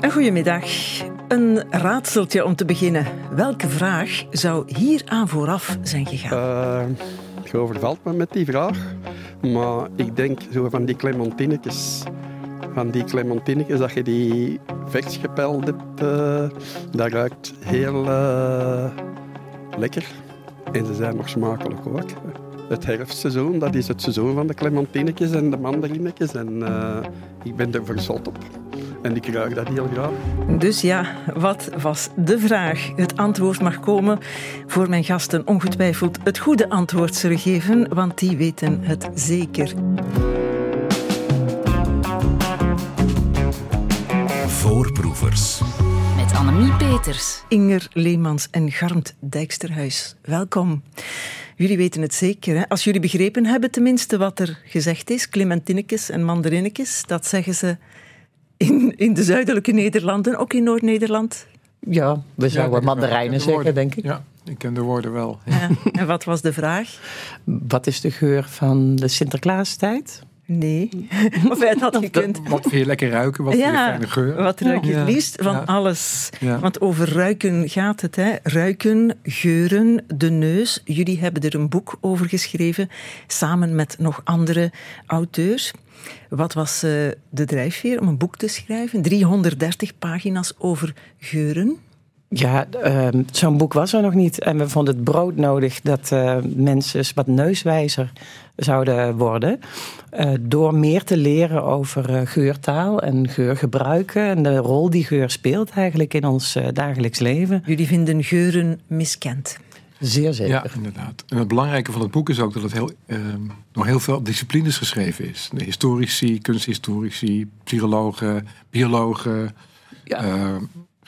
Een goedemiddag. Een raadseltje om te beginnen. Welke vraag zou hier aan vooraf zijn gegaan? Uh, je overvalt me met die vraag. Maar ik denk zo van die clementinetjes. Van die clementinetjes, dat je die vers gepeld hebt, uh, dat ruikt heel uh, lekker. En ze zijn nog smakelijk ook. Het herfstseizoen, dat is het seizoen van de clementinetjes en de mandarinetjes. En ik ben er verzot op. En ik ruik dat heel graag. Dus ja, wat was de vraag? Het antwoord mag komen. Voor mijn gasten ongetwijfeld het goede antwoord zullen geven, want die weten het zeker. Voorproevers. Met Annemie Peters. Inger Leemans en Garmt Dijksterhuis. Welkom. Jullie weten het zeker. Hè? Als jullie begrepen hebben tenminste wat er gezegd is, clementinnekes en mandarinnekes, dat zeggen ze in, in de zuidelijke Nederlanden, ook in Noord-Nederland? Ja, we zouden ja, mandarijnen zeggen, denk ik. Ja, ik ken de woorden wel. Ja. En wat was de vraag? Wat is de geur van de Sinterklaastijd? Nee. Of het had gekund. Wat vind je lekker ruiken? Wat je fijne geur? Wat ruik je het liefst van alles? Want over ruiken gaat het. Hè? Ruiken, geuren, de neus. Jullie hebben er een boek over geschreven, samen met nog andere auteurs. Wat was uh, de drijfveer om een boek te schrijven? 330 pagina's over geuren. Ja, uh, zo'n boek was er nog niet. En we vonden het brood nodig dat uh, mensen wat neuswijzer zouden worden. Uh, door meer te leren over geurtaal en geurgebruiken. En de rol die geur speelt eigenlijk in ons dagelijks leven. Jullie vinden geuren miskend. Zeer zeker. Ja, inderdaad. En het belangrijke van het boek is ook dat het heel, uh, nog heel veel disciplines geschreven is. De historici, kunsthistorici, psychologen, biologen, ja. uh,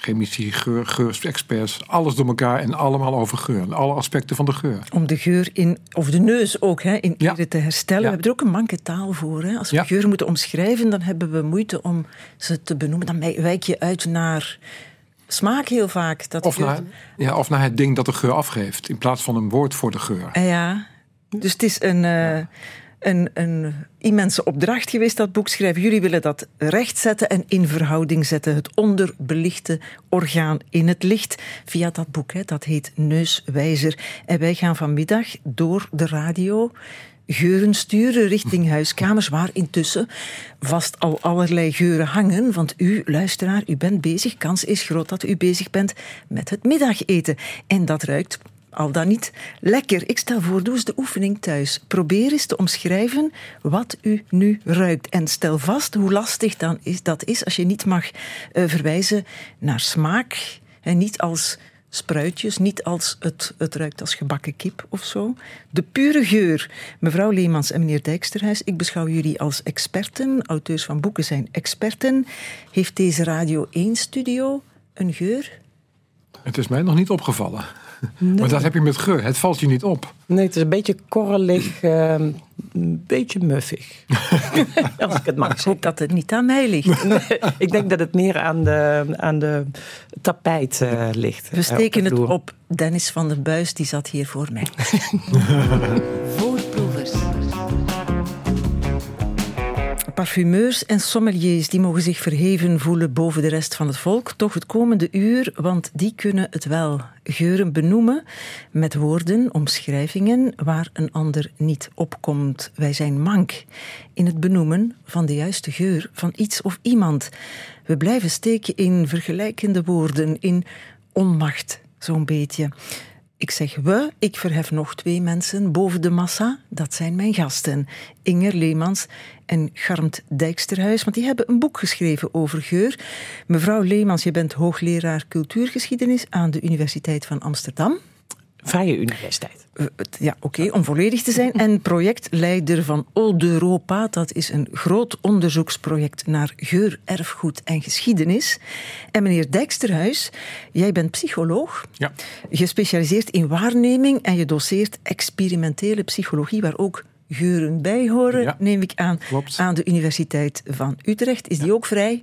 chemici, geur, geurexperts. Alles door elkaar en allemaal over geur. Alle aspecten van de geur. Om de geur in, of de neus ook, hè, in ja. te herstellen. Ja. We hebben er ook een manke taal voor. Hè. Als we geur moeten omschrijven, dan hebben we moeite om ze te benoemen. Dan wijk je uit naar smaak heel vaak. Dat of, naar, ja, of naar het ding dat de geur afgeeft, in plaats van een woord voor de geur. Ja, dus het is een, uh, een, een immense opdracht geweest, dat boek schrijven. Jullie willen dat rechtzetten en in verhouding zetten. Het onderbelichte orgaan in het licht via dat boek. Hè. Dat heet Neuswijzer. En wij gaan vanmiddag door de radio geuren sturen richting huiskamers, waar intussen vast al allerlei geuren hangen. Want u, luisteraar, u bent bezig, kans is groot dat u bezig bent met het middageten. En dat ruikt al dan niet lekker. Ik stel voor, doe eens de oefening thuis. Probeer eens te omschrijven wat u nu ruikt. En stel vast hoe lastig dan is, dat is als je niet mag uh, verwijzen naar smaak. En niet als spruitjes, niet als het, het ruikt als gebakken kip of zo. De pure geur. Mevrouw Leemans en meneer Dijksterhuis, ik beschouw jullie als experten. Auteurs van boeken zijn experten. Heeft deze Radio 1-studio een geur? Het is mij nog niet opgevallen. Maar dat heb je met geur. Het valt je niet op. Nee, het is een beetje korrelig, uh, een beetje muffig. Als ik het mag zeggen. dat het niet aan mij ligt. ik denk dat het meer aan de, aan de tapijt uh, ligt. We steken het op Dennis van der Buis, die zat hier voor mij. Parfumeurs en sommeliers die mogen zich verheven voelen boven de rest van het volk. Toch het komende uur, want die kunnen het wel. Geuren benoemen met woorden, omschrijvingen waar een ander niet opkomt. Wij zijn mank in het benoemen van de juiste geur van iets of iemand. We blijven steken in vergelijkende woorden, in onmacht, zo'n beetje. Ik zeg we, ik verhef nog twee mensen boven de massa. Dat zijn mijn gasten, Inger Leemans en Garmt Dijksterhuis, want die hebben een boek geschreven over geur. Mevrouw Leemans, je bent hoogleraar cultuurgeschiedenis aan de Universiteit van Amsterdam. Vrije Universiteit. Eh, ja, oké, om volledig te zijn. En projectleider van Europa. Dat is een groot onderzoeksproject naar geur, erfgoed en geschiedenis. En meneer Dijksterhuis, jij bent psycholoog. Ja. Gespecialiseerd in waarneming en je doseert experimentele psychologie, waar ook geuren bij horen, neem ik aan, Klopt. aan de Universiteit van Utrecht. Is die ook vrij?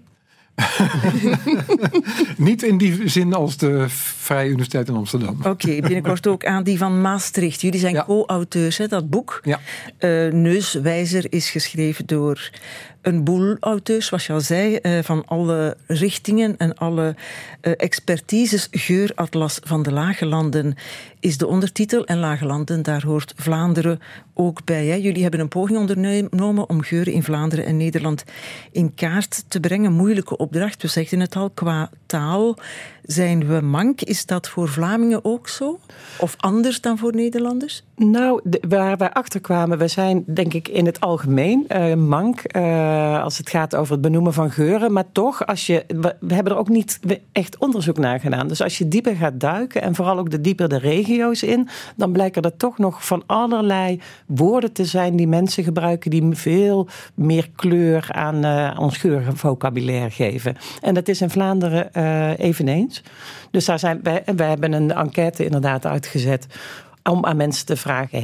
Niet in die zin als de Vrije Universiteit in Amsterdam. Oké, binnenkort ook aan die van Maastricht. Jullie zijn co-auteurs, dat boek. Ja. Uh, Neuswijzer is geschreven door een boel auteurs, zoals je al zei, eh, van alle richtingen en alle uh, expertises. Geuratlas van de Lage Landen is de ondertitel. En Lage Landen, daar hoort Vlaanderen ook bij. Hè. Jullie hebben een poging ondernomen om geuren in Vlaanderen en Nederland in kaart te brengen. Moeilijke opdracht, we zeggen het al, qua taal zijn we mank. Is dat voor Vlamingen ook zo? Of anders dan voor Nederlanders? Nou, waar wij achter kwamen, we zijn denk ik in het algemeen uh, mank uh, als het gaat over het benoemen van geuren. Maar toch, als je, we, hebben er ook niet echt onderzoek naar gedaan. Dus als je dieper gaat duiken en vooral ook de dieper de in, dan blijken er toch nog van allerlei woorden te zijn die mensen gebruiken die veel meer kleur aan uh, ons geurvocabulaire geven. En dat is in Vlaanderen eveneens. Dus daar zijn wij, hebben een enquête inderdaad uitgezet om aan mensen te vragen: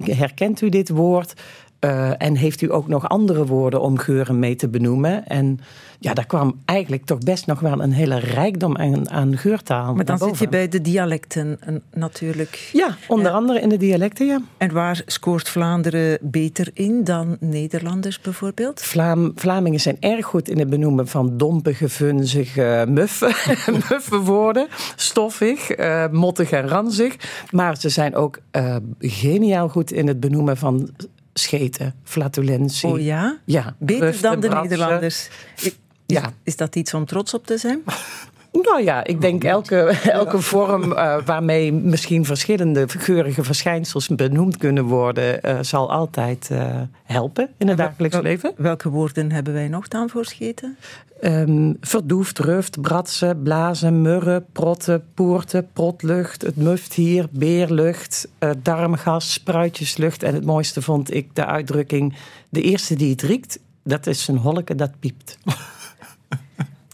herkent u dit woord? Uh, en heeft u ook nog andere woorden om geuren mee te benoemen? En ja, daar kwam eigenlijk toch best nog wel een hele rijkdom aan, aan geurtaal. Maar dan zit je bij de dialecten natuurlijk. Ja, onder andere in de dialecten, ja. En waar scoort Vlaanderen beter in dan Nederlanders bijvoorbeeld? Vlaam, Vlamingen zijn erg goed in het benoemen van dompige, vunzige, muffe, muffe woorden. Stoffig, uh, mottig en ranzig. Maar ze zijn ook uh, geniaal goed in het benoemen van scheten, flatulentie. Oh ja? Ja. Beter dan de Nederlanders. Is, ja. is dat iets om trots op te zijn? Nou ja, ik denk elke, elke vorm uh, waarmee misschien verschillende geurige verschijnsels benoemd kunnen worden, uh, zal altijd uh, helpen in het dagelijks wel, leven. Welke woorden hebben wij nog dan voor scheten? Um, verdoefd, ruft, bratsen, blazen, murren, protten, poerten, protlucht, het muft hier, beerlucht, darmgas, spruitjeslucht. En het mooiste vond ik de uitdrukking: de eerste die het riekt, dat is een holke dat piept.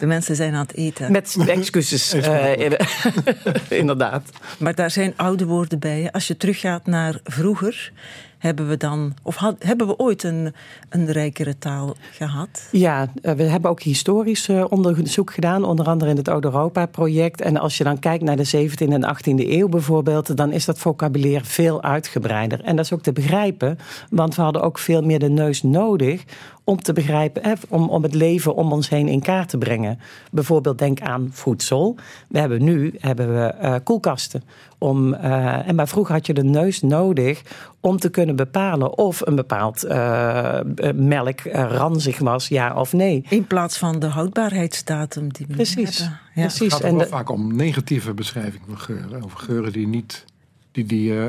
De mensen zijn aan het eten. Met excuses, uh, inderdaad. Maar daar zijn oude woorden bij. Als je teruggaat naar vroeger, hebben we dan, of hebben we ooit een, een rijkere taal gehad? Ja, we hebben ook historisch onderzoek gedaan, onder andere in het Oude Europa-project. En als je dan kijkt naar de 17e en 18e eeuw bijvoorbeeld, dan is dat vocabulaire veel uitgebreider. En dat is ook te begrijpen, want we hadden ook veel meer de neus nodig om te begrijpen, om, om het leven om ons heen in kaart te brengen. Bijvoorbeeld denk aan voedsel. We hebben nu hebben we, uh, koelkasten. Om, uh, en maar vroeger had je de neus nodig om te kunnen bepalen of een bepaald uh, melk ranzig was, ja of nee. In plaats van de houdbaarheidsdatum die we Precies. hebben. Ja. Precies. Het gaat en wel vaak om negatieve beschrijvingen van geuren. Over geuren die niet die, die uh,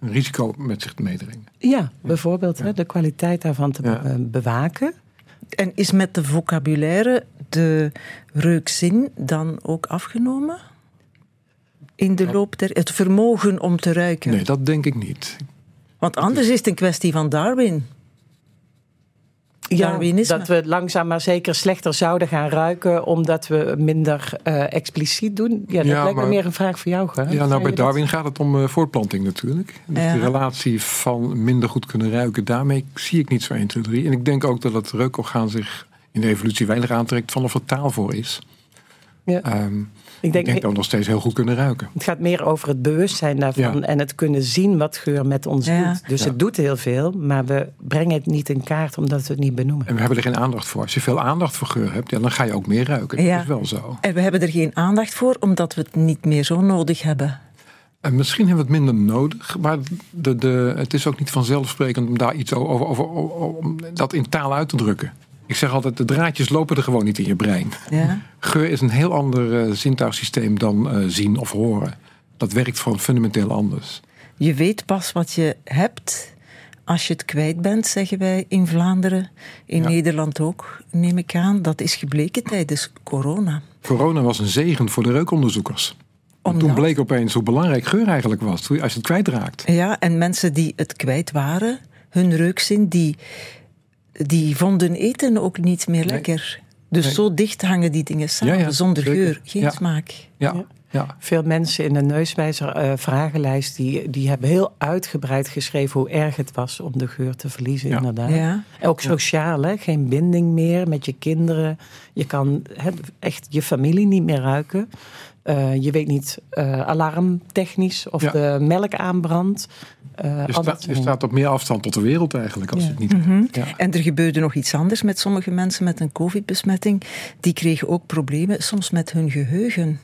een risico met zich meedringen. Ja, bijvoorbeeld ja. Hè, de kwaliteit daarvan te ja. bewaken. En is met de vocabulaire de reukzin dan ook afgenomen? In de loop der... Het vermogen om te ruiken? Nee, dat denk ik niet. Want anders is het een kwestie van Darwin. Ja, dat we langzaam maar zeker slechter zouden gaan ruiken omdat we minder uh, expliciet doen. Ja, dat ja, lijkt me meer een vraag voor jou. Hè? Ja, nou bij Darwin dat? gaat het om uh, voortplanting natuurlijk. Dus ja. de relatie van minder goed kunnen ruiken, daarmee zie ik niet zo 1, 2, 3. En ik denk ook dat het reukorgaan zich in de evolutie weinig aantrekt van of er taal voor is. Ja. Um, ik denk, ik denk dat we nog steeds heel goed kunnen ruiken. Het gaat meer over het bewustzijn daarvan ja. en het kunnen zien wat geur met ons ja. doet. Dus ja. het doet heel veel, maar we brengen het niet in kaart omdat we het niet benoemen. En we hebben er geen aandacht voor. Als je veel aandacht voor geur hebt, dan ga je ook meer ruiken. Dat is wel zo. En we hebben er geen aandacht voor omdat we het niet meer zo nodig hebben. En misschien hebben we het minder nodig, maar de, de, het is ook niet vanzelfsprekend om daar iets over, over, over om dat in taal uit te drukken. Ik zeg altijd, de draadjes lopen er gewoon niet in je brein. Ja. Geur is een heel ander uh, zintuigsysteem dan uh, zien of horen. Dat werkt gewoon fundamenteel anders. Je weet pas wat je hebt als je het kwijt bent, zeggen wij in Vlaanderen. In ja. Nederland ook, neem ik aan. Dat is gebleken tijdens corona. Corona was een zegen voor de reukonderzoekers. Omdat... Toen bleek opeens hoe belangrijk geur eigenlijk was, als je het kwijtraakt. Ja, en mensen die het kwijt waren, hun reukzin, die die vonden eten ook niet meer lekker. Nee. Dus nee. zo dicht hangen die dingen samen, ja, ja, zonder zeker. geur, geen ja. smaak. Ja. Ja. Veel mensen in de neuswijzer uh, vragenlijst die, die hebben heel uitgebreid geschreven hoe erg het was om de geur te verliezen, inderdaad. Ja. Ook sociaal, hè? geen binding meer met je kinderen. Je kan he, echt je familie niet meer ruiken. Uh, je weet niet uh, alarmtechnisch of ja. de melk aanbrandt. Uh, je, sta, je, staat op meer afstand tot de wereld eigenlijk. Als ja. het niet mm -hmm. ja. En er gebeurde nog iets anders met sommige mensen met een covid-besmetting. Die kregen ook problemen soms met hun geheugen.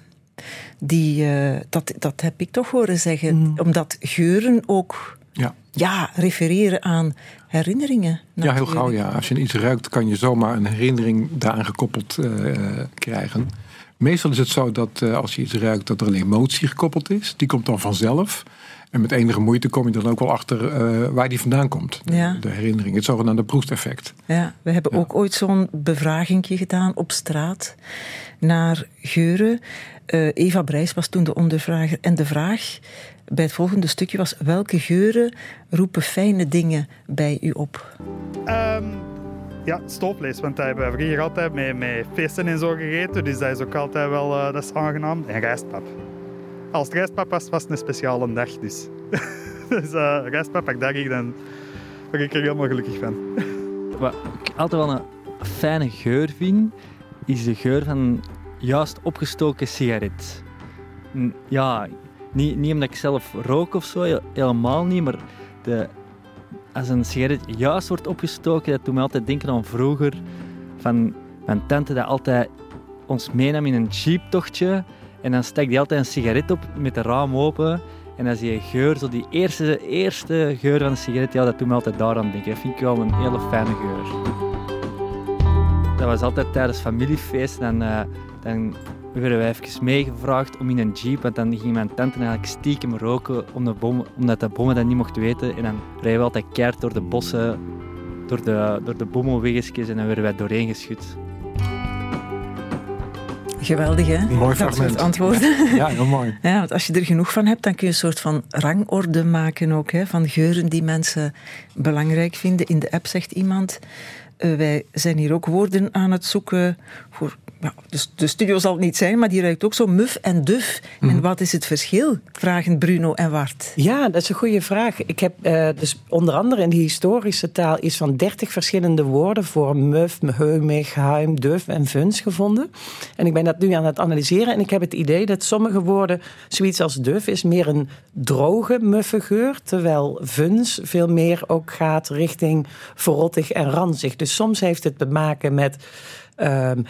Die, dat, dat heb ik toch horen zeggen. Mm. Omdat geuren ook ja. ja, refereren aan herinneringen. Ja, heel gauw ja. Als je iets ruikt, kan je zomaar een herinnering daaraan gekoppeld uh, krijgen. Meestal is het zo dat uh, als je iets ruikt, dat er een emotie gekoppeld is. Die komt dan vanzelf. En met enige moeite kom je dan ook wel achter uh, waar die vandaan komt. Ja. De herinnering, het zogenaamde proesteffect. Ja, we hebben ja. ook ooit zo'n bevragingje gedaan op straat naar geuren. Uh, Eva Brijs was toen de ondervrager. En de vraag bij het volgende stukje was: welke geuren roepen fijne dingen bij u op? Um, ja, stoofvlees, want dat hebben we vroeger altijd met, met feesten en zo gegeten. Dus dat is ook altijd wel uh, dat is aangenaam. En rijstpap. Als het rijstpap was, was het een speciale dag. Dus, dus uh, rijstpap, ik dacht, dan word ik er helemaal gelukkig van. Wat ik altijd wel een fijne geur vind, is de geur van juist opgestoken sigaret. Ja, niet, niet omdat ik zelf rook of zo, helemaal niet, maar de, als een sigaret juist wordt opgestoken, dat doet me altijd denken aan vroeger. Van mijn tante dat altijd ons meenam in een jeeptochtje. En dan stak die altijd een sigaret op met de raam open. En zie je geur, zo die eerste, eerste geur van een sigaret, ja, dat doet me altijd daaraan denken. Dat vind ik wel een hele fijne geur. Dat was altijd tijdens familiefeesten. Dan, uh, dan werden wij even meegevraagd om in een jeep, want dan ging mijn tante eigenlijk stiekem roken om de bom, omdat de bommen dat niet mocht weten. En dan rijden we altijd keihard door de bossen, door de, door de en dan werden wij doorheen geschud. Geweldig, hè? Mooi dat fragment. antwoorden. Ja, heel mooi. Ja, want als je er genoeg van hebt, dan kun je een soort van rangorde maken ook, hè, van geuren die mensen belangrijk vinden. In de app zegt iemand, uh, wij zijn hier ook woorden aan het zoeken voor dus de studio zal het niet zijn, maar die ruikt ook zo muf en duf. Mm. En wat is het verschil? Vragen Bruno en Wart. Ja, dat is een goede vraag. Ik heb uh, dus onder andere in de historische taal iets van dertig verschillende woorden voor muf, heumig, huim, duf en vuns gevonden. En ik ben dat nu aan het analyseren en ik heb het idee dat sommige woorden, zoiets als duf, is meer een droge, muffe geur, terwijl vuns veel meer ook gaat richting verrottig en ranzig. Dus soms heeft het te maken met um,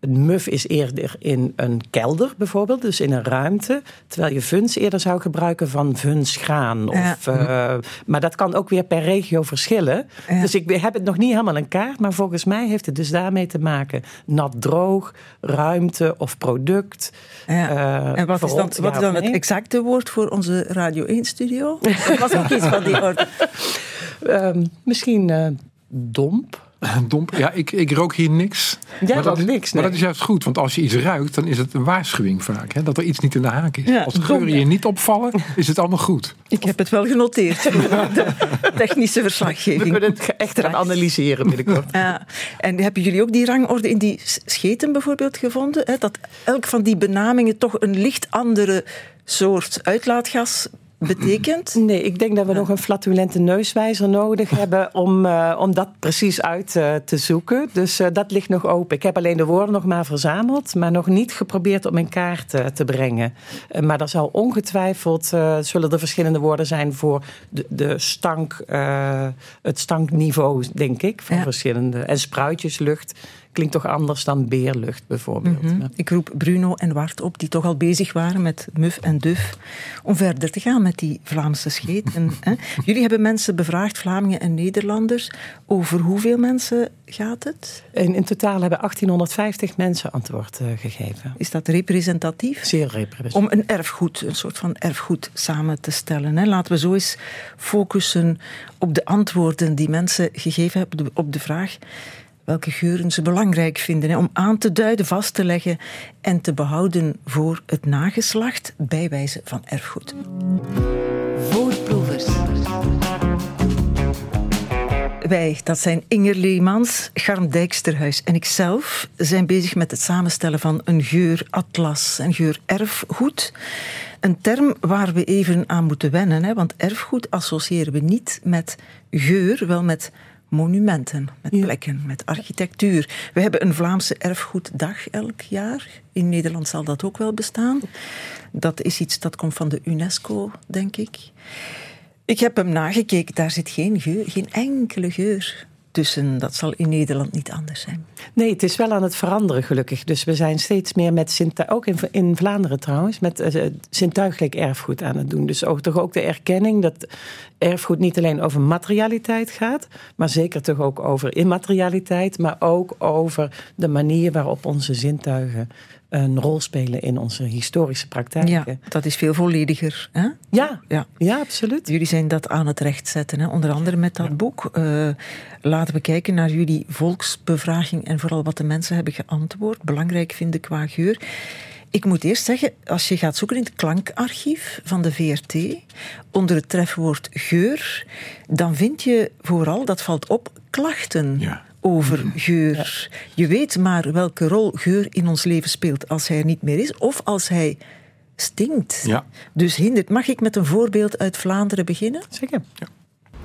een muf is eerder in een kelder bijvoorbeeld, dus in een ruimte. Terwijl je vuns eerder zou gebruiken van vunsgraan. Of, ja. uh, maar dat kan ook weer per regio verschillen. Ja. Dus ik heb het nog niet helemaal in kaart. Maar volgens mij heeft het dus daarmee te maken. Nat-droog, ruimte of product. Ja. Uh, en wat is dan, wat is dan het exacte woord voor onze Radio 1-studio? Dat was ook iets van die orde. um, misschien uh, domp. Domp. Ja, ik, ik rook hier niks. Ja, maar dat, is niks. Nee. Maar dat is juist goed, want als je iets ruikt, dan is het een waarschuwing vaak. Hè, dat er iets niet in de haak is. Ja, als de geuren je niet opvallen, is het allemaal goed. Ik heb het wel genoteerd. de technische verslaggeving. We kunnen het echt gaan analyseren binnenkort. Ja. En hebben jullie ook die rangorde in die scheten bijvoorbeeld gevonden? Hè? Dat elk van die benamingen toch een licht andere soort uitlaatgas betekent? Nee, ik denk dat we nog een flatulente neuswijzer nodig hebben om, uh, om dat precies uit uh, te zoeken. Dus uh, dat ligt nog open. Ik heb alleen de woorden nog maar verzameld, maar nog niet geprobeerd om in kaart te brengen. maar er zal ongetwijfeld zullen er verschillende woorden zijn voor de, de stank, het stankniveau, denk ik, van ja. verschillende. En spruitjeslucht klinkt toch anders dan beerlucht bijvoorbeeld. Mm -hmm. Ik roep Bruno en Wart op, die toch al bezig waren met muf en duf, om verder te gaan met die Vlaamse scheten. hè. Jullie hebben mensen bevraagd, Vlamingen en Nederlanders. Over hoeveel mensen gaat het? In, in totaal hebben 1850 mensen antwoord uh, gegeven. Is dat representatief? Zeer representatief. Om een erfgoed, een soort van erfgoed samen te stellen. Hè. Laten we zo eens focussen op de antwoorden die mensen gegeven hebben op de vraag welke geuren ze belangrijk vinden. Hè, om aan te duiden, vast te leggen en te behouden voor het nageslacht bij wijze van erfgoed. Voorproevers. Wij, dat zijn Inger Leemans, Garm Dijksterhuis en ikzelf, zijn bezig met het samenstellen van een geuratlas, een geurerfgoed. Een term waar we even aan moeten wennen, hè, want erfgoed associëren we niet met geur, wel met monumenten, met plekken, met architectuur. We hebben een Vlaamse erfgoeddag elk jaar. In Nederland zal dat ook wel bestaan. Dat is iets dat komt van de UNESCO, denk ik. Ik heb hem nagekeken, daar zit geen geur, geen enkele geur tussen. Dat zal in Nederland niet anders zijn. Nee, het is wel aan het veranderen gelukkig. Dus we zijn steeds meer met ook in, in Vlaanderen trouwens, met uh, zintuigelijk erfgoed aan het doen. Dus ook, toch ook de erkenning dat erfgoed niet alleen over materialiteit gaat, maar zeker toch ook over immaterialiteit, maar ook over de manier waarop onze zintuigen een rol spelen in onze historische praktijken. Ja, dat is veel vollediger. Hè? Ja, ja. ja, absoluut. Jullie zijn dat aan het rechtzetten, hè? onder andere met dat boek. Uh, laten we kijken naar jullie volksbevraging en vooral wat de mensen hebben geantwoord. Belangrijk vinden qua geur. Ik moet eerst zeggen, als je gaat zoeken in het klankarchief van de VRT, onder het trefwoord geur, dan vind je vooral, dat valt op, klachten. Ja over geur. Je weet maar welke rol geur in ons leven speelt als hij er niet meer is of als hij stinkt. Ja. Dus hindert. Mag ik met een voorbeeld uit Vlaanderen beginnen? Zeker. Ja.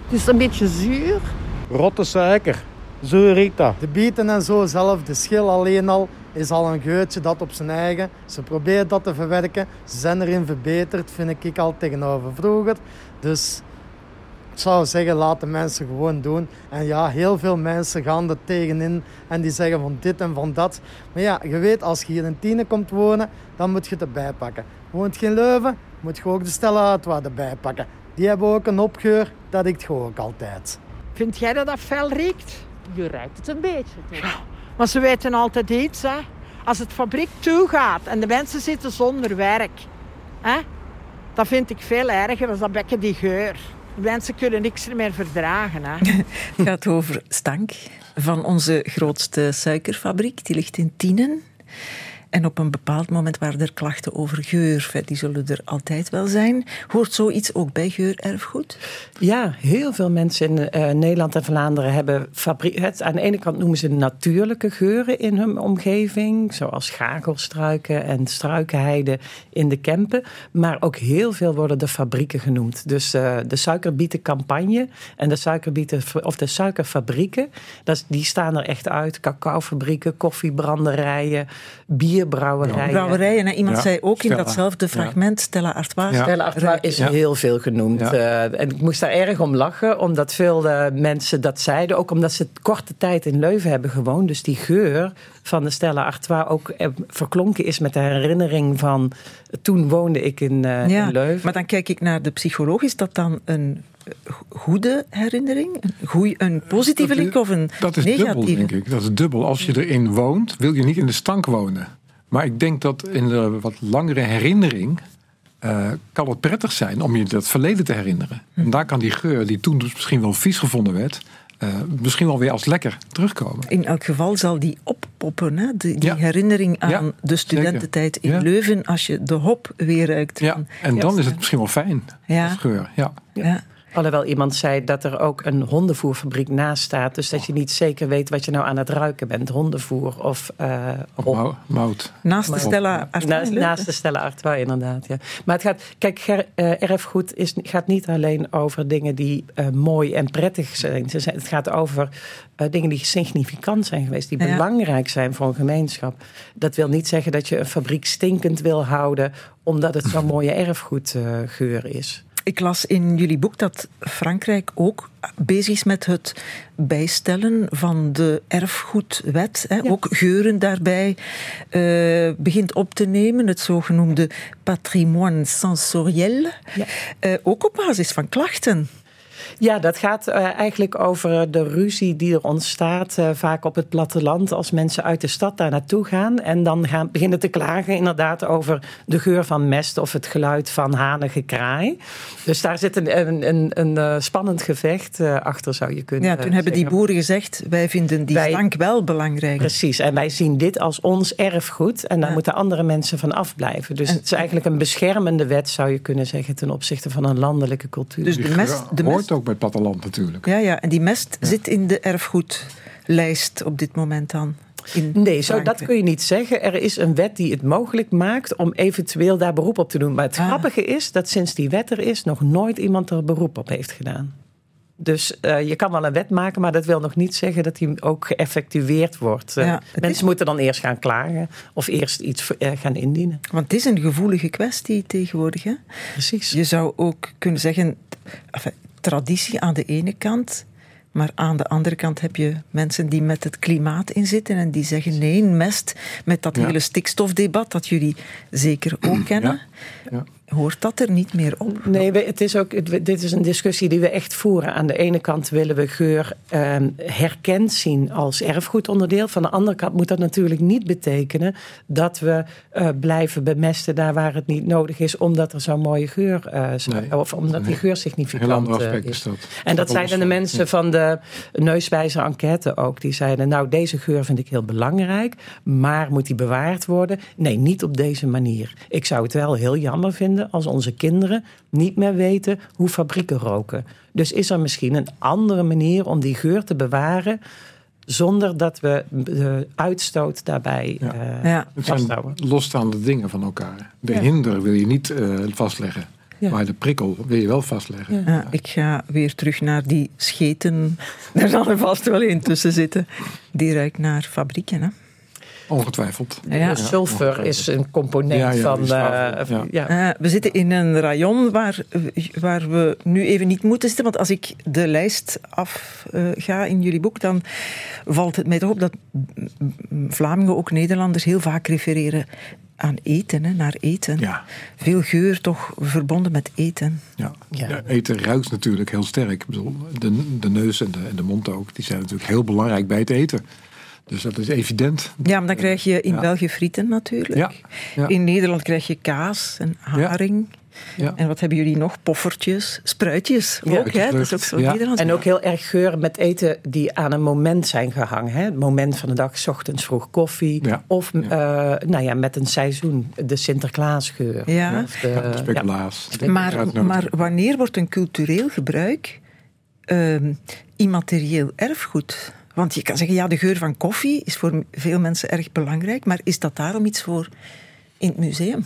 Het is een beetje zuur. Rotte suiker. Zo riekt dat. De bieten en zo zelf, de schil alleen al, is al een geurtje dat op zijn eigen. Ze proberen dat te verwerken. Ze zijn erin verbeterd, vind ik al tegenover vroeger. Dus ik zou zeggen, laat de mensen gewoon doen. En ja, heel veel mensen gaan er tegenin en die zeggen van dit en van dat. Maar ja, je weet, als je hier in Tiene komt wonen, dan moet je het erbij pakken. Woont je in Leuven, moet je ook de Stella erbij pakken. Die hebben ook een opgeur, dat ik ook altijd. Vind jij dat dat fel riekt? Je ruikt het een beetje. Toch? Maar ze weten altijd iets, hè. Als het fabriek toegaat en de mensen zitten zonder werk, hè, dat vind ik veel erger dan dat bekken die geur. Mensen kunnen niks meer verdragen. Hè. Het gaat over stank van onze grootste suikerfabriek. Die ligt in Tienen. En op een bepaald moment waren er klachten over geur. Die zullen er altijd wel zijn. Hoort zoiets ook bij geurerfgoed? Ja, heel veel mensen in uh, Nederland en Vlaanderen hebben. Aan de ene kant noemen ze natuurlijke geuren in hun omgeving, zoals gagelstruiken en struikenheiden in de Kempen. Maar ook heel veel worden de fabrieken genoemd. Dus uh, de suikerbietencampagne en de suikerbieten of de suikerfabrieken, dat, die staan er echt uit. Cacaofabrieken, koffiebranderijen, bier brouwerijen. Brouwerijen. Iemand zei ook in datzelfde fragment, Stella Artois. Stella Artois is heel veel genoemd. Uh, en ik moest daar erg om lachen, omdat veel uh, mensen dat zeiden. Ook omdat ze korte tijd in Leuven hebben gewoond. Dus die geur van de Stella Artois ook eh, verklonken is met de herinnering van... toen woonde ik in, in Leuven. Maar dan kijk ik naar de psycholoog. Is dat dan een goede herinnering? Een, goeie, een positieve link of een dat is negatieve? dubbel, denk ik. Dat is dubbel. Als je erin woont, wil je niet in de stank wonen. Maar ik denk dat in de wat langere herinnering uh, kan het prettig zijn om je dat verleden te herinneren. Hm. En daar kan die geur, die toen dus misschien wel vies gevonden werd, uh, misschien wel weer als lekker terugkomen. In elk geval zal die oppoppen, hè? Die, die herinnering aan de studententijd in Leuven, als je de hop weer ruikt. Ja, en dan is het misschien wel fijn, als geur. ja. Alhoewel iemand zei dat er ook een hondenvoerfabriek naast staat. Dus dat je niet zeker weet wat je nou aan het ruiken bent. Hondenvoer of... Uh, of mout. Naast de Stella Artois. Naast, de Stella Artois, inderdaad. Ja. Maar het gaat... Kijk, uh, erfgoed is, gaat niet alleen over dingen die uh, mooi en prettig zijn. Het gaat over dingen die significant zijn geweest. Die belangrijk zijn voor een gemeenschap. Dat wil niet zeggen dat je een fabriek stinkend wil houden... omdat het zo'n mooie erfgoedgeur is. Ik las in jullie boek dat Frankrijk ook bezig is met het bijstellen van de erfgoedwet. Hè, Ook geuren daarbij uh, begint op te nemen, het zogenoemde patrimoine sensoriel. Ja. Uh, ook op basis van klachten. Ja, dat gaat uh, eigenlijk over de ruzie die er ontstaat, uh, vaak op het platteland, als mensen uit de stad daar naartoe gaan en dan gaan beginnen te klagen, inderdaad, over de geur van mest of het geluid van hanige kraai. Dus daar zit een, een, een, een uh, spannend gevecht achter, zou je kunnen Ja, toen hebben die boeren gezegd: wij vinden die wij, stank wel belangrijk. Precies, en wij zien dit als ons erfgoed en daar ja. moeten andere mensen van afblijven. Dus en, het is eigenlijk een beschermende wet, zou je kunnen zeggen, ten opzichte van een landelijke cultuur. Dus de mest, de mest ook bij het platteland natuurlijk. Ja, ja. en die mest zit in de erfgoedlijst op dit moment dan. nee, zo, dat kun je niet zeggen. Er is een wet die het mogelijk maakt om eventueel daar beroep op te doen. Maar het ah. grappige is dat sinds die wet er is, nog nooit iemand er beroep op heeft gedaan. Dus uh, je kan wel een wet maken, maar dat wil nog niet zeggen dat die ook geëffectueerd wordt. Ja, het mensen is- moeten dan eerst gaan klagen of eerst iets uh, gaan indienen. Want het is een gevoelige kwestie tegenwoordig. Hè? Precies. Je zou ook kunnen zeggen, enfin, traditie aan de ene kant, maar aan de andere kant heb je mensen die met het klimaat inzitten en die zeggen nee, mest, met dat Ja. hele stikstofdebat dat jullie zeker ook kennen. Ja. Hoort dat er niet meer op? Nee, we- het is ook, het- dit is een discussie die we echt voeren. Aan de ene kant willen we geur eh, herkend zien als erfgoedonderdeel. Van de andere kant moet dat natuurlijk niet betekenen dat we eh, blijven bemesten daar waar het niet nodig is, omdat er zo'n mooie geur uh, Nee, of omdat die geur significant heel ander aspect is. dat. En dat Staat zeiden de mensen van de neuswijzer enquête ook. Die zeiden, nou deze geur vind ik heel belangrijk, maar moet die bewaard worden? Nee, niet op deze manier. Ik zou het wel heel jammer vinden als onze kinderen niet meer weten hoe fabrieken roken. Dus is er misschien een andere manier om die geur te bewaren zonder dat we de uitstoot daarbij Ja. eh, Ja. Het zijn losstaande dingen van elkaar. De Ja. hinder wil je niet eh, vastleggen. Ja. Maar de prikkel wil je wel vastleggen. Ja. Ja, ik ga weer terug naar die scheten. Daar zal er vast wel een tussen zitten. Die ruikt naar fabrieken. Hè? Ongetwijfeld. Ja. Sulfur is een component Ja, ja, van. eh, ja. ja. Eh, we zitten in een rayon waar, waar we nu even niet moeten zitten. Want als ik de lijst af eh, ga in jullie boek, dan valt het mij toch op dat Vlamingen, ook Nederlanders, heel vaak refereren aan eten, hè, naar eten. Ja. Veel geur toch verbonden met eten. Ja. Ja. Ja, eten ruikt natuurlijk heel sterk. Ik bedoel, de, de neus en de, en de mond ook, die zijn natuurlijk heel belangrijk bij het eten. Dus dat is evident. Ja, maar dan krijg je in Ja. België frieten natuurlijk. Ja. Ja. In Nederland krijg je kaas en haring. Ja. En wat hebben jullie nog? Poffertjes, spruitjes Ja. ook. Hè? Dat is ook zo Ja. Nederlands. En ook heel erg geuren met eten die aan een moment zijn gehangen. Hè? Het moment van de dag, 's ochtends vroeg koffie. Ja. Of eh, nou ja, met een seizoen, de Sinterklaasgeur. Ja. Of de, Ja, speculaas. Maar, maar wanneer wordt een cultureel gebruik ehm, immaterieel erfgoed? Want je kan zeggen, ja, de geur van koffie is voor veel mensen erg belangrijk, maar is dat daarom iets voor in het museum?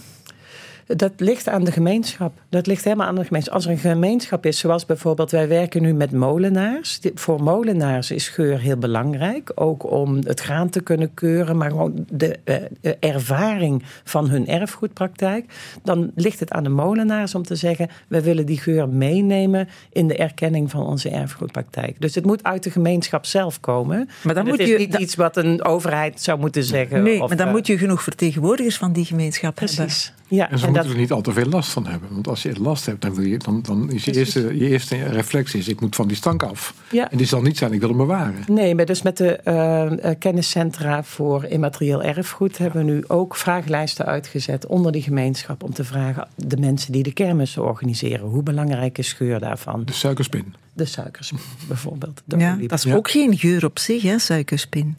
Dat ligt aan de gemeenschap. Dat ligt helemaal aan de gemeenschap. Als er een gemeenschap is, zoals bijvoorbeeld wij werken nu met molenaars. Voor molenaars is geur heel belangrijk. Ook om het graan te kunnen keuren, maar gewoon de eh, eh, ervaring van hun erfgoedpraktijk. Dan ligt het aan de molenaars om te zeggen: we willen die geur meenemen in de erkenning van onze erfgoedpraktijk. Dus het moet uit de gemeenschap zelf komen. Maar dan moet het is je- niet dan- iets wat een overheid zou moeten zeggen. Nee, of, maar dan eh, moet je genoeg vertegenwoordigers van die gemeenschap hebben. Precies. Ja, En ze en moeten dat, er niet al te veel last van hebben. Want als je last hebt, dan, wil je, dan, dan is je eerste, je eerste reflex is, ik moet van die stank af. Ja. En die zal niet zijn, ik wil hem bewaren. Nee, maar dus met de eh, eh, kenniscentra voor immaterieel erfgoed hebben we nu ook vragenlijsten uitgezet onder die gemeenschap om te vragen de mensen die de kermissen organiseren, hoe belangrijk is geur daarvan? De suikerspin. De suikers bijvoorbeeld. de Ja, dat is Ja. ook geen geur op zich, hè, suikerspin.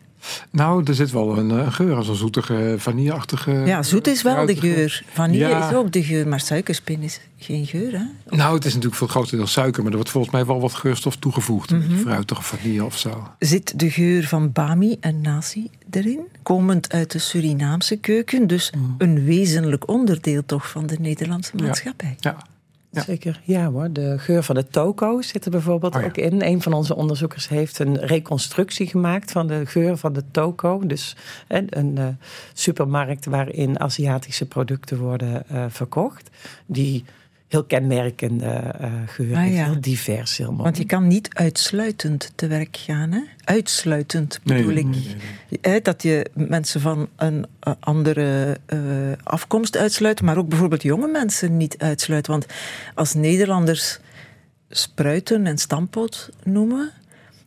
Nou, er zit wel een, eh, geur als een zoetige, vanilleachtige... Ja, zoet is wel de geur. Vanille Ja. is ook de geur, maar suikerspin is geen geur, hè? Nou, het is natuurlijk voor het grootste deel suiker, maar er wordt volgens mij wel wat geurstof toegevoegd. Mhm. Fruitige vanille of zo. Zit de geur van bami en nasi erin? Komend uit de Surinaamse keuken, dus een wezenlijk onderdeel toch van de Nederlandse maatschappij. Ja. Ja. Zeker, ja hoor. De geur van de toko zit er bijvoorbeeld Oh ja. ook in. Een van onze onderzoekers heeft een reconstructie gemaakt van de geur van de toko. Dus een eh, supermarkt waarin Aziatische producten worden eh, verkocht. Die heel kenmerkende geur Ah, ja. heel divers, heel mooi. Want je kan niet uitsluitend te werk gaan, hè? Uitsluitend bedoel nee, ik. nee, nee, Hè, Dat je mensen van een eh, andere eh, afkomst uitsluit, maar ook bijvoorbeeld jonge mensen niet uitsluit. Want als Nederlanders spruiten en stamppot noemen,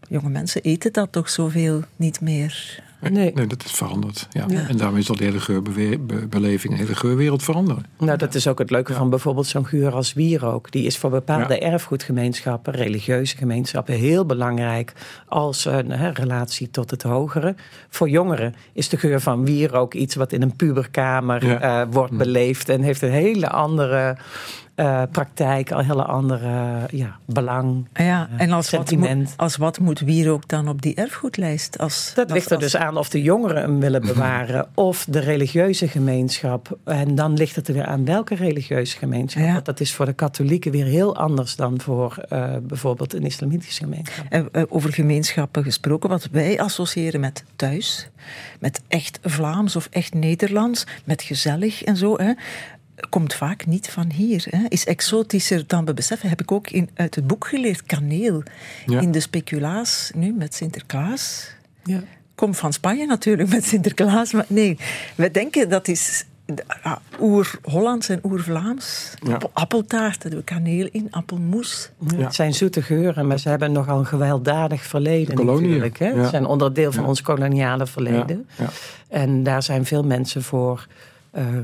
jonge mensen eten dat toch zoveel niet meer. Nee. Nee, dat is veranderd. Ja. Ja. En daarmee zal de hele geurbeleving, de hele geurwereld veranderen. Nou, dat is ook het leuke van bijvoorbeeld zo'n geur als wierook. Die is voor bepaalde erfgoedgemeenschappen, religieuze gemeenschappen, heel belangrijk als een hè, relatie tot het hogere. Voor jongeren is de geur van wierook iets wat in een puberkamer Ja. eh, wordt beleefd en heeft een hele andere eh, praktijk, al hele andere ja, belang. Ja, eh, en als wat, moet, als wat moet wierook dan op die erfgoedlijst? Als, Dat ligt er als- dus aan of de jongeren hem willen bewaren of de religieuze gemeenschap. En dan ligt het er weer aan welke religieuze gemeenschap. Ja. Want dat is voor de katholieken weer heel anders dan voor eh, bijvoorbeeld een islamitische gemeenschap. En, over gemeenschappen gesproken, wat wij associëren met thuis, met echt Vlaams of echt Nederlands, met gezellig en zo, hè, komt vaak niet van hier. Hè. Is exotischer dan we beseffen, heb ik ook in, uit het boek geleerd. Kaneel Ja. in de speculaas, nu met Sinterklaas. Ja. Komt van Spanje natuurlijk met Sinterklaas, maar nee, we denken dat is ah, oer-Hollands en oer-Vlaams. Ja. Appel- Appeltaart, daar doen we kaneel in, appelmoes. Ja. Het zijn zoete geuren, maar ze hebben nogal een gewelddadig verleden natuurlijk. Hè? ja. Ze zijn onderdeel van Ja. ons koloniale verleden. Ja, ja. En daar zijn veel mensen voor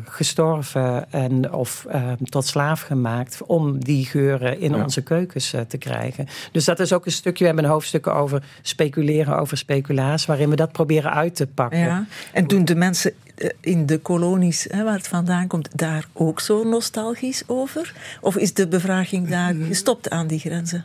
gestorven en, of eh, tot slaaf gemaakt om die geuren in Ja. onze keukens eh, te krijgen. Dus dat is ook een stukje, we hebben een hoofdstuk over speculeren over speculaas, waarin we dat proberen uit te pakken. Ja. En doen de mensen eh, in de kolonies hè, waar het vandaan komt daar ook zo nostalgisch over? Of is de bevraging daar gestopt aan die grenzen?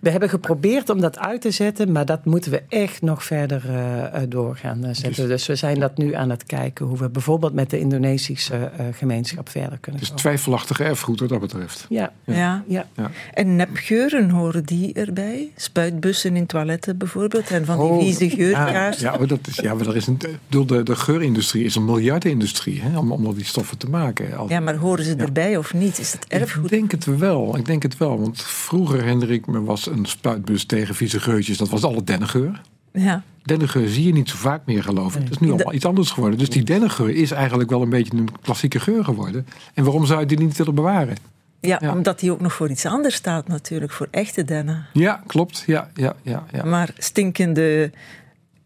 We hebben geprobeerd om dat uit te zetten, maar dat moeten we echt nog verder eh, eh, doorgaan zetten. Dus, we zijn dat nu aan het kijken hoe we bijvoorbeeld met de Indonesische eh, gemeenschap verder kunnen Dus twijfelachtige erfgoed wat dat betreft. Ja, Ja. ja. Ja. En nepgeuren horen die erbij? Spuitbussen in toiletten bijvoorbeeld en van die Oh, vieze Ja, geurkaarsen? ja, maar dat is, ja, maar er is een, ik de, de geurindustrie is een miljardenindustrie hè, om, om al die stoffen te maken. Al- Ja, maar horen ze erbij of niet? Is dat Ik erfgoed? denk het wel. Ik denk het wel. Want vroeger, Hendrik, me was een spuitbus tegen vieze geurtjes. Dat was alle dennengeur. Ja. Dennengeur zie je niet zo vaak meer, geloof ik. Het is nu allemaal iets anders geworden. Dus die dennengeur is eigenlijk wel een beetje een klassieke geur geworden. En waarom zou je die niet willen bewaren? Ja, Ja. omdat die ook nog voor iets anders staat natuurlijk, voor echte dennen. Ja, klopt. Ja, ja, ja, ja. Maar stinkende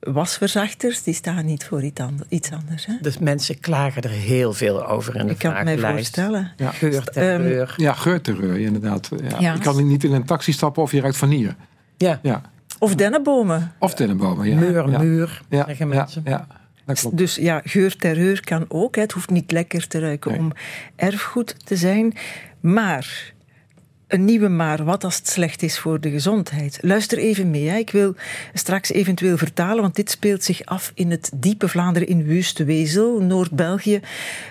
wasverzachters, die staan niet voor iets ander- iets anders. Hè? Dus mensen klagen er heel veel over in de Ik kan het mij voorstellen. Ja. Geur, terreur. Ja, geurterreur, inderdaad. Ja. Ja. Je kan niet in een taxi stappen of je ruikt vanille. ja. Ja. Of dennenbomen. Of dennenbomen. Ja. muur, muur, Ja, zeggen ja, mensen. ja, dat klopt. Dus ja, geur terreur kan ook. Hè. Het hoeft niet lekker te ruiken Nee. om erfgoed te zijn. Maar, een nieuwe maar, wat als het slecht is voor de gezondheid? Luister even mee. Ik wil straks eventueel vertalen, want dit speelt zich af in het diepe Vlaanderen in Wustwezel, Noord-België.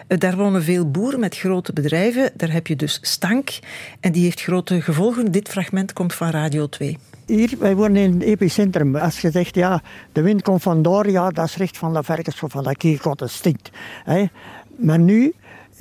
Eh, Daar wonen veel boeren met grote bedrijven. Daar heb je dus stank. En die heeft grote gevolgen. Dit fragment komt van Radio 2. Hier, wij wonen in het epicentrum. Als je zegt, ja, de wind komt vandoor, ja, dat is recht van de verkens of van dat kierkot, het stinkt. Hè. Maar nu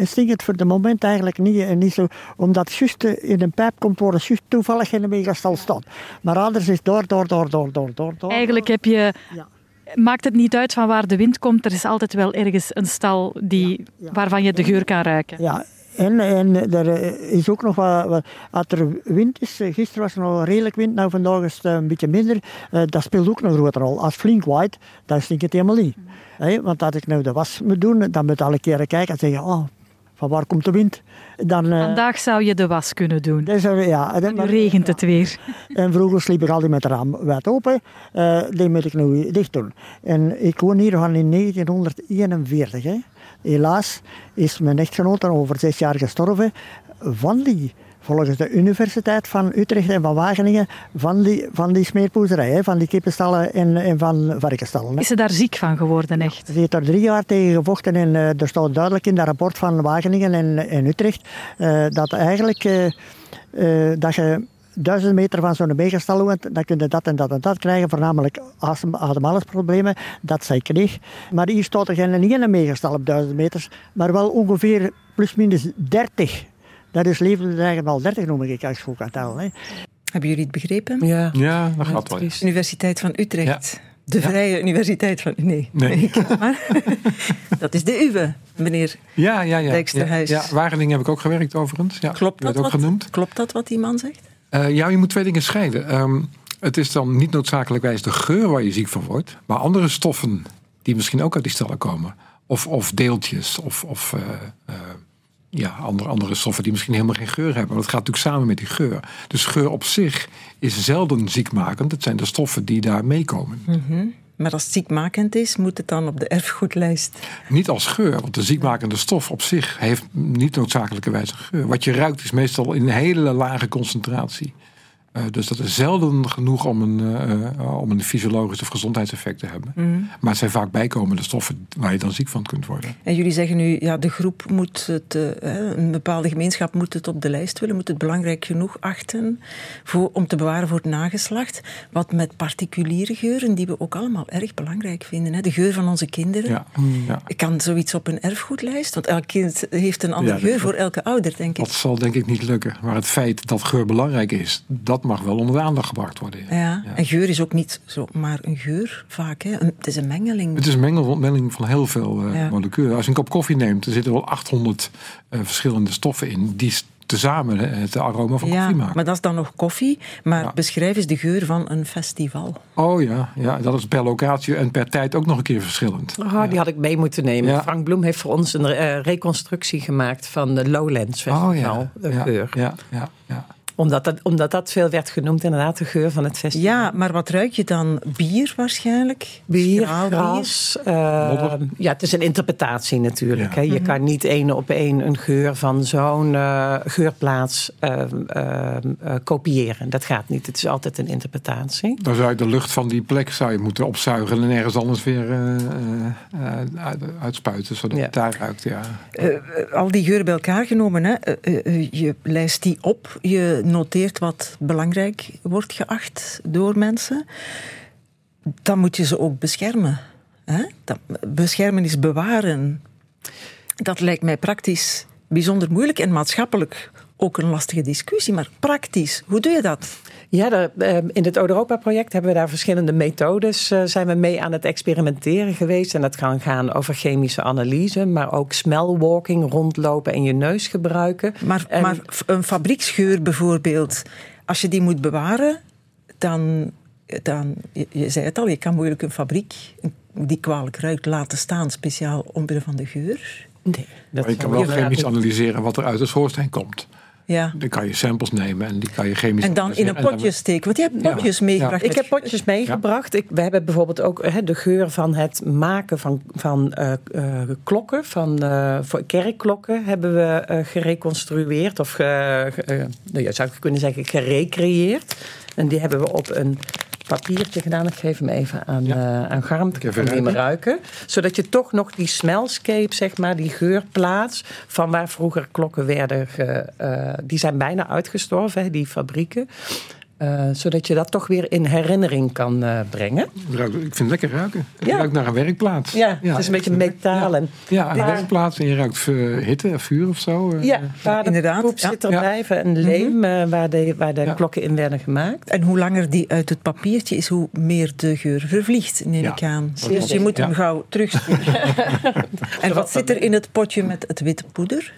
stinkt het voor de moment eigenlijk niet, en niet zo, omdat het juist eh, in een pijp komt het juist toevallig in een megastal staat. Maar anders is door, door, door, door, door, door, door. Eigenlijk heb je, Ja. maakt het niet uit van waar de wind komt. Er is altijd wel ergens een stal die, Ja. waarvan je de geur kan ruiken. Ja, en, en er eh, is ook nog wat, wat- als er wind is, eh, gisteren was er nog redelijk wind, nou vandaag is het een beetje minder, eh, dat speelt ook een grote rol. Als het flink waait, dan stinkt het helemaal niet. Hè, want als ik nou de was moet doen, dan moet ik alle keren kijken en zeggen, oh, van waar komt de wind? Dan, eh, Vandaag zou je de was kunnen doen. eh, ja, Nu regent het weer. en vroeger sliep ik altijd met het raam wijd open. Eh die moet ik nu dicht doen. En ik woon hier van in 1941. Hè. Helaas is mijn echtgenote over zes jaar gestorven van die, volgens de Universiteit van Utrecht en van Wageningen, van die, van die smeerpoezerij, hè, van die kippenstallen en, en van varkenstallen. hè. Is ze daar ziek van geworden, echt? Ze heeft er drie jaar tegen gevochten en eh, er staat duidelijk in dat rapport van Wageningen en, en Utrecht eh, dat eigenlijk eh, dat je duizend meter van zo'n megastal woont, dan kun je dat en dat en dat krijgen, voornamelijk ademhalingsproblemen, dat zij kreeg. Maar hier staat er geen een megastal op duizend meters, maar wel ongeveer plus minus 30. Dat is levensdreigend al 30 noem ik als ik goed kan tellen. Hè. Hebben jullie het begrepen? Ja, Ja, dat gaat wel. Universiteit van Utrecht. De Vrije Universiteit van... Nee, Nee. ik- maar, dat is de uwe, meneer. Ja, ja, ja. Dijksterhuis. Ja, ja, Wageningen heb ik ook gewerkt overigens. Ja, Klopt dat, ook wat, genoemd. klopt dat wat die man zegt? Eh, ja, je moet twee dingen scheiden. Ehm, het is dan niet noodzakelijkwijs de geur waar je ziek van wordt, maar andere stoffen die misschien ook uit die stallen komen. Of, of deeltjes, of, of eh, eh, ja, andere, andere stoffen die misschien helemaal geen geur hebben. Maar dat gaat natuurlijk samen met die geur. Dus geur op zich is zelden ziekmakend. Het zijn de stoffen die daar meekomen. Maar als het ziekmakend is, moet het dan op de erfgoedlijst. Niet als geur, want de ziekmakende stof op zich heeft niet noodzakelijkerwijs een geur. Wat je ruikt is meestal in een hele lage concentratie. Uh, dus dat is zelden genoeg om een, uh, om een fysiologisch of gezondheidseffect te hebben. Mm. Maar het zijn vaak bijkomende stoffen waar je dan ziek van kunt worden. En jullie zeggen nu, ja, de groep moet het, uh, een bepaalde gemeenschap moet het op de lijst willen, moet het belangrijk genoeg achten voor, om te bewaren voor het nageslacht. Wat met particuliere geuren, die we ook allemaal erg belangrijk vinden. Hè? De geur van onze kinderen. Ja. Mm. Ja. Kan zoiets op een erfgoedlijst? Want elk kind heeft een andere ja, geur voor elke ouder, denk ik. Dat zal denk ik niet lukken. Maar het feit dat geur belangrijk is, dat mag wel onder de aandacht gebracht worden. Ja. ja. En geur is ook niet zomaar een geur vaak. Hè? het is een mengeling. Het is een mengeling van heel veel uh, moleculen. Als je een kop koffie neemt, er zitten wel 800 uh, verschillende stoffen in. Die tezamen het aroma van koffie maken. Maar dat is dan nog koffie. Maar ja. beschrijf eens de geur van een festival. Oh ja, ja, dat is per locatie en per tijd ook nog een keer verschillend. Oh, ja. Die had ik mee moeten nemen. Frank Bloem heeft voor ons een uh, reconstructie gemaakt van de Lowlands Festival. Oh ja, de geur. ja, ja. ja omdat dat, omdat dat veel werd genoemd, inderdaad, de geur van het festival. Ja, maar wat ruik je dan? Bier waarschijnlijk? Bier, gras. Uh, ja, het is een interpretatie natuurlijk. Ja. Hè. Je mm -hmm. kan niet één op één een geur van zo'n uh, geurplaats uh, kopiëren. Dat gaat niet. Het is altijd een interpretatie. Dan zou je de lucht van die plek zou je moeten opzuigen en ergens anders weer uitspuiten, zodat het daar ruikt. Ja. al die geuren bij elkaar genomen, hè. je lijst die op, je noteert wat belangrijk wordt geacht door mensen, dan moet je ze ook beschermen. Hè? Dat, beschermen is bewaren. Dat lijkt mij praktisch bijzonder moeilijk en maatschappelijk ook een lastige discussie. Maar praktisch, hoe doe je dat? Ja, de, ehm, in het Europa-project hebben we daar verschillende methodes. Uh, zijn we mee aan het experimenteren geweest. En dat kan gaan over chemische analyse, maar ook smellwalking, rondlopen en je neus gebruiken. Maar, maar een fabrieksgeur bijvoorbeeld, als je die moet bewaren, dan, dan je, je zei het al, je kan moeilijk een fabriek die kwalijk ruikt laten staan, speciaal omwille van de geur. Nee, dat maar je kan wel chemisch analyseren wat er uit het schoorsteen komt. Ja. Dan kan je samples nemen en die kan je chemisch En dan in een potje steken. Want je hebt potjes meegebracht. Ik heb potjes meegebracht. Ik, we hebben bijvoorbeeld ook he, de geur van het maken van, van uh, uh, klokken. Van, uh, voor kerkklokken hebben we gereconstrueerd. Of ge, nou, ja, zou ik kunnen zeggen gerecreëerd. En die hebben we op een papiertje gedaan. Ik geef hem even aan, ja. uh, aan Garm. Ik kan hem ruiken. Zodat je toch nog die smellscape, zeg maar, die geurplaats... van waar vroeger klokken werden... Ge, uh, die zijn bijna uitgestorven, hè, die fabrieken. Uh, zodat je dat toch weer in herinnering kan uh, brengen. Ik vind het lekker ruiken. Je ja. ruikt naar een werkplaats. Ja, ja het is een beetje metaal. En, ja, een werkplaats en je ruikt hitte, vuur of zo. Ja, waar de Inderdaad. poep zit erbij. En leem mm -hmm. waar de, waar de klokken in werden gemaakt. En hoe langer die uit het papiertje is, hoe meer de geur vervliegt, neem ik aan. Dus je moet hem gauw terugsturen. en wat zit er in het potje met het witte poeder?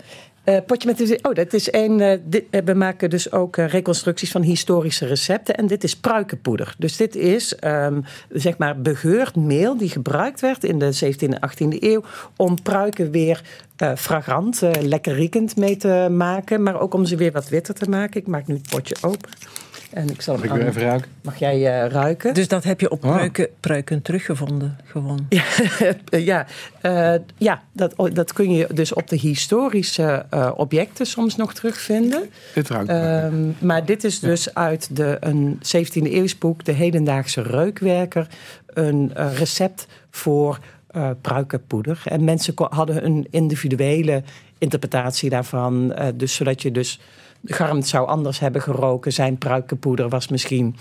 Uh, potje met oh, dat is een. Uh, dit, we maken dus ook reconstructies van historische recepten. En dit is pruikenpoeder. Dus dit is um, zeg maar begeurd meel die gebruikt werd in de 17e en 18e eeuw. om pruiken weer fragrant, lekker riekend mee te maken. Maar ook om ze weer wat witter te maken. Ik maak nu het potje open. En ik zal Mag ik weer even ruiken? Mag jij uh, ruiken? Dus dat heb je op pruiken, pruiken teruggevonden, gewoon? ja, uh, ja dat, dat kun je dus op de historische uh, objecten soms nog terugvinden. Dit ruikt. Um, maar dit is dus ja. uit de, een 17e eeuws boek, De Hedendaagse Reukwerker, een recept voor pruikenpoeder. En mensen hadden een individuele interpretatie daarvan. dus zodat je dus Garmt zou anders hebben geroken. Zijn pruikenpoeder was misschien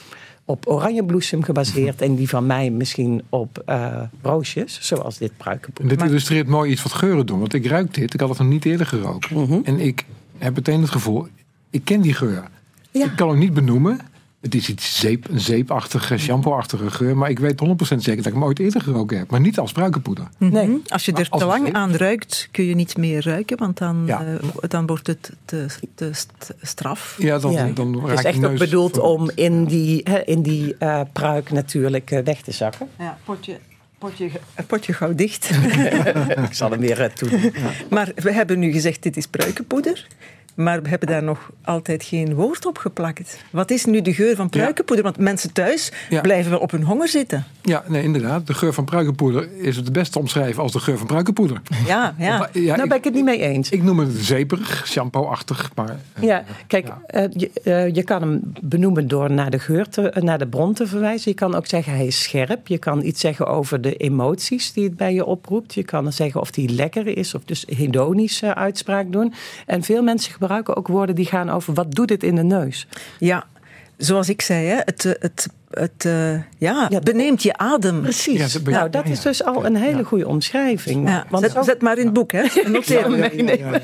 op oranjebloesem gebaseerd. en die van mij misschien op uh, roosjes, zoals dit pruikenpoeder. Dit illustreert mooi iets wat geuren doen. Want ik ruik dit, ik had het nog niet eerder geroken. Mm -hmm. En ik heb meteen het gevoel, ik ken die geur. Ja. Ik kan het niet benoemen. Het is iets zeep, een zeepachtige, shampoo-achtige geur. Maar ik weet 100% zeker dat ik hem ooit eerder geroken heb. Maar niet als pruikenpoeder. Nee, mhm. als je er te lang aan ruikt, kun je niet meer ruiken. Want dan, ja. uh, dan wordt het te, te straf. Ja, dan, ja. dan Het is echt ook bedoeld om in die, in die uh, pruik natuurlijk uh, weg te zakken. Ja, potje, potje, potje gauw dicht. ik zal hem weer doen. Maar we hebben nu gezegd, dit is pruikenpoeder. Maar we hebben daar nog altijd geen woord op geplakt. Wat is nu de geur van pruikenpoeder? Want mensen thuis Ja. blijven wel op hun honger zitten. Ja, nee, inderdaad. De geur van pruikenpoeder is het beste te omschrijven als de geur van pruikenpoeder. Ja, ja. Maar, ja, nou ben ik het niet mee eens. Ik noem het zeeperig, shampoo-achtig, maar... eh, Ja, kijk, eh, je, eh, je kan hem benoemen door naar de geur, te, eh, naar de bron te verwijzen. Je kan ook zeggen hij is scherp. Je kan iets zeggen over de emoties die het bij je oproept. Je kan zeggen of die lekker is of dus hedonische uitspraak doen. En veel mensen gebruiken ook woorden die gaan over wat doet het in de neus. Ja, zoals ik zei, hè, het, eh, het, het eh, ja, beneemt je adem. Precies. Ja, nou, dat ja, is dus al een hele goede omschrijving. Ja, Want zet, zo- zet maar in het boek, hè. Noteer Ja.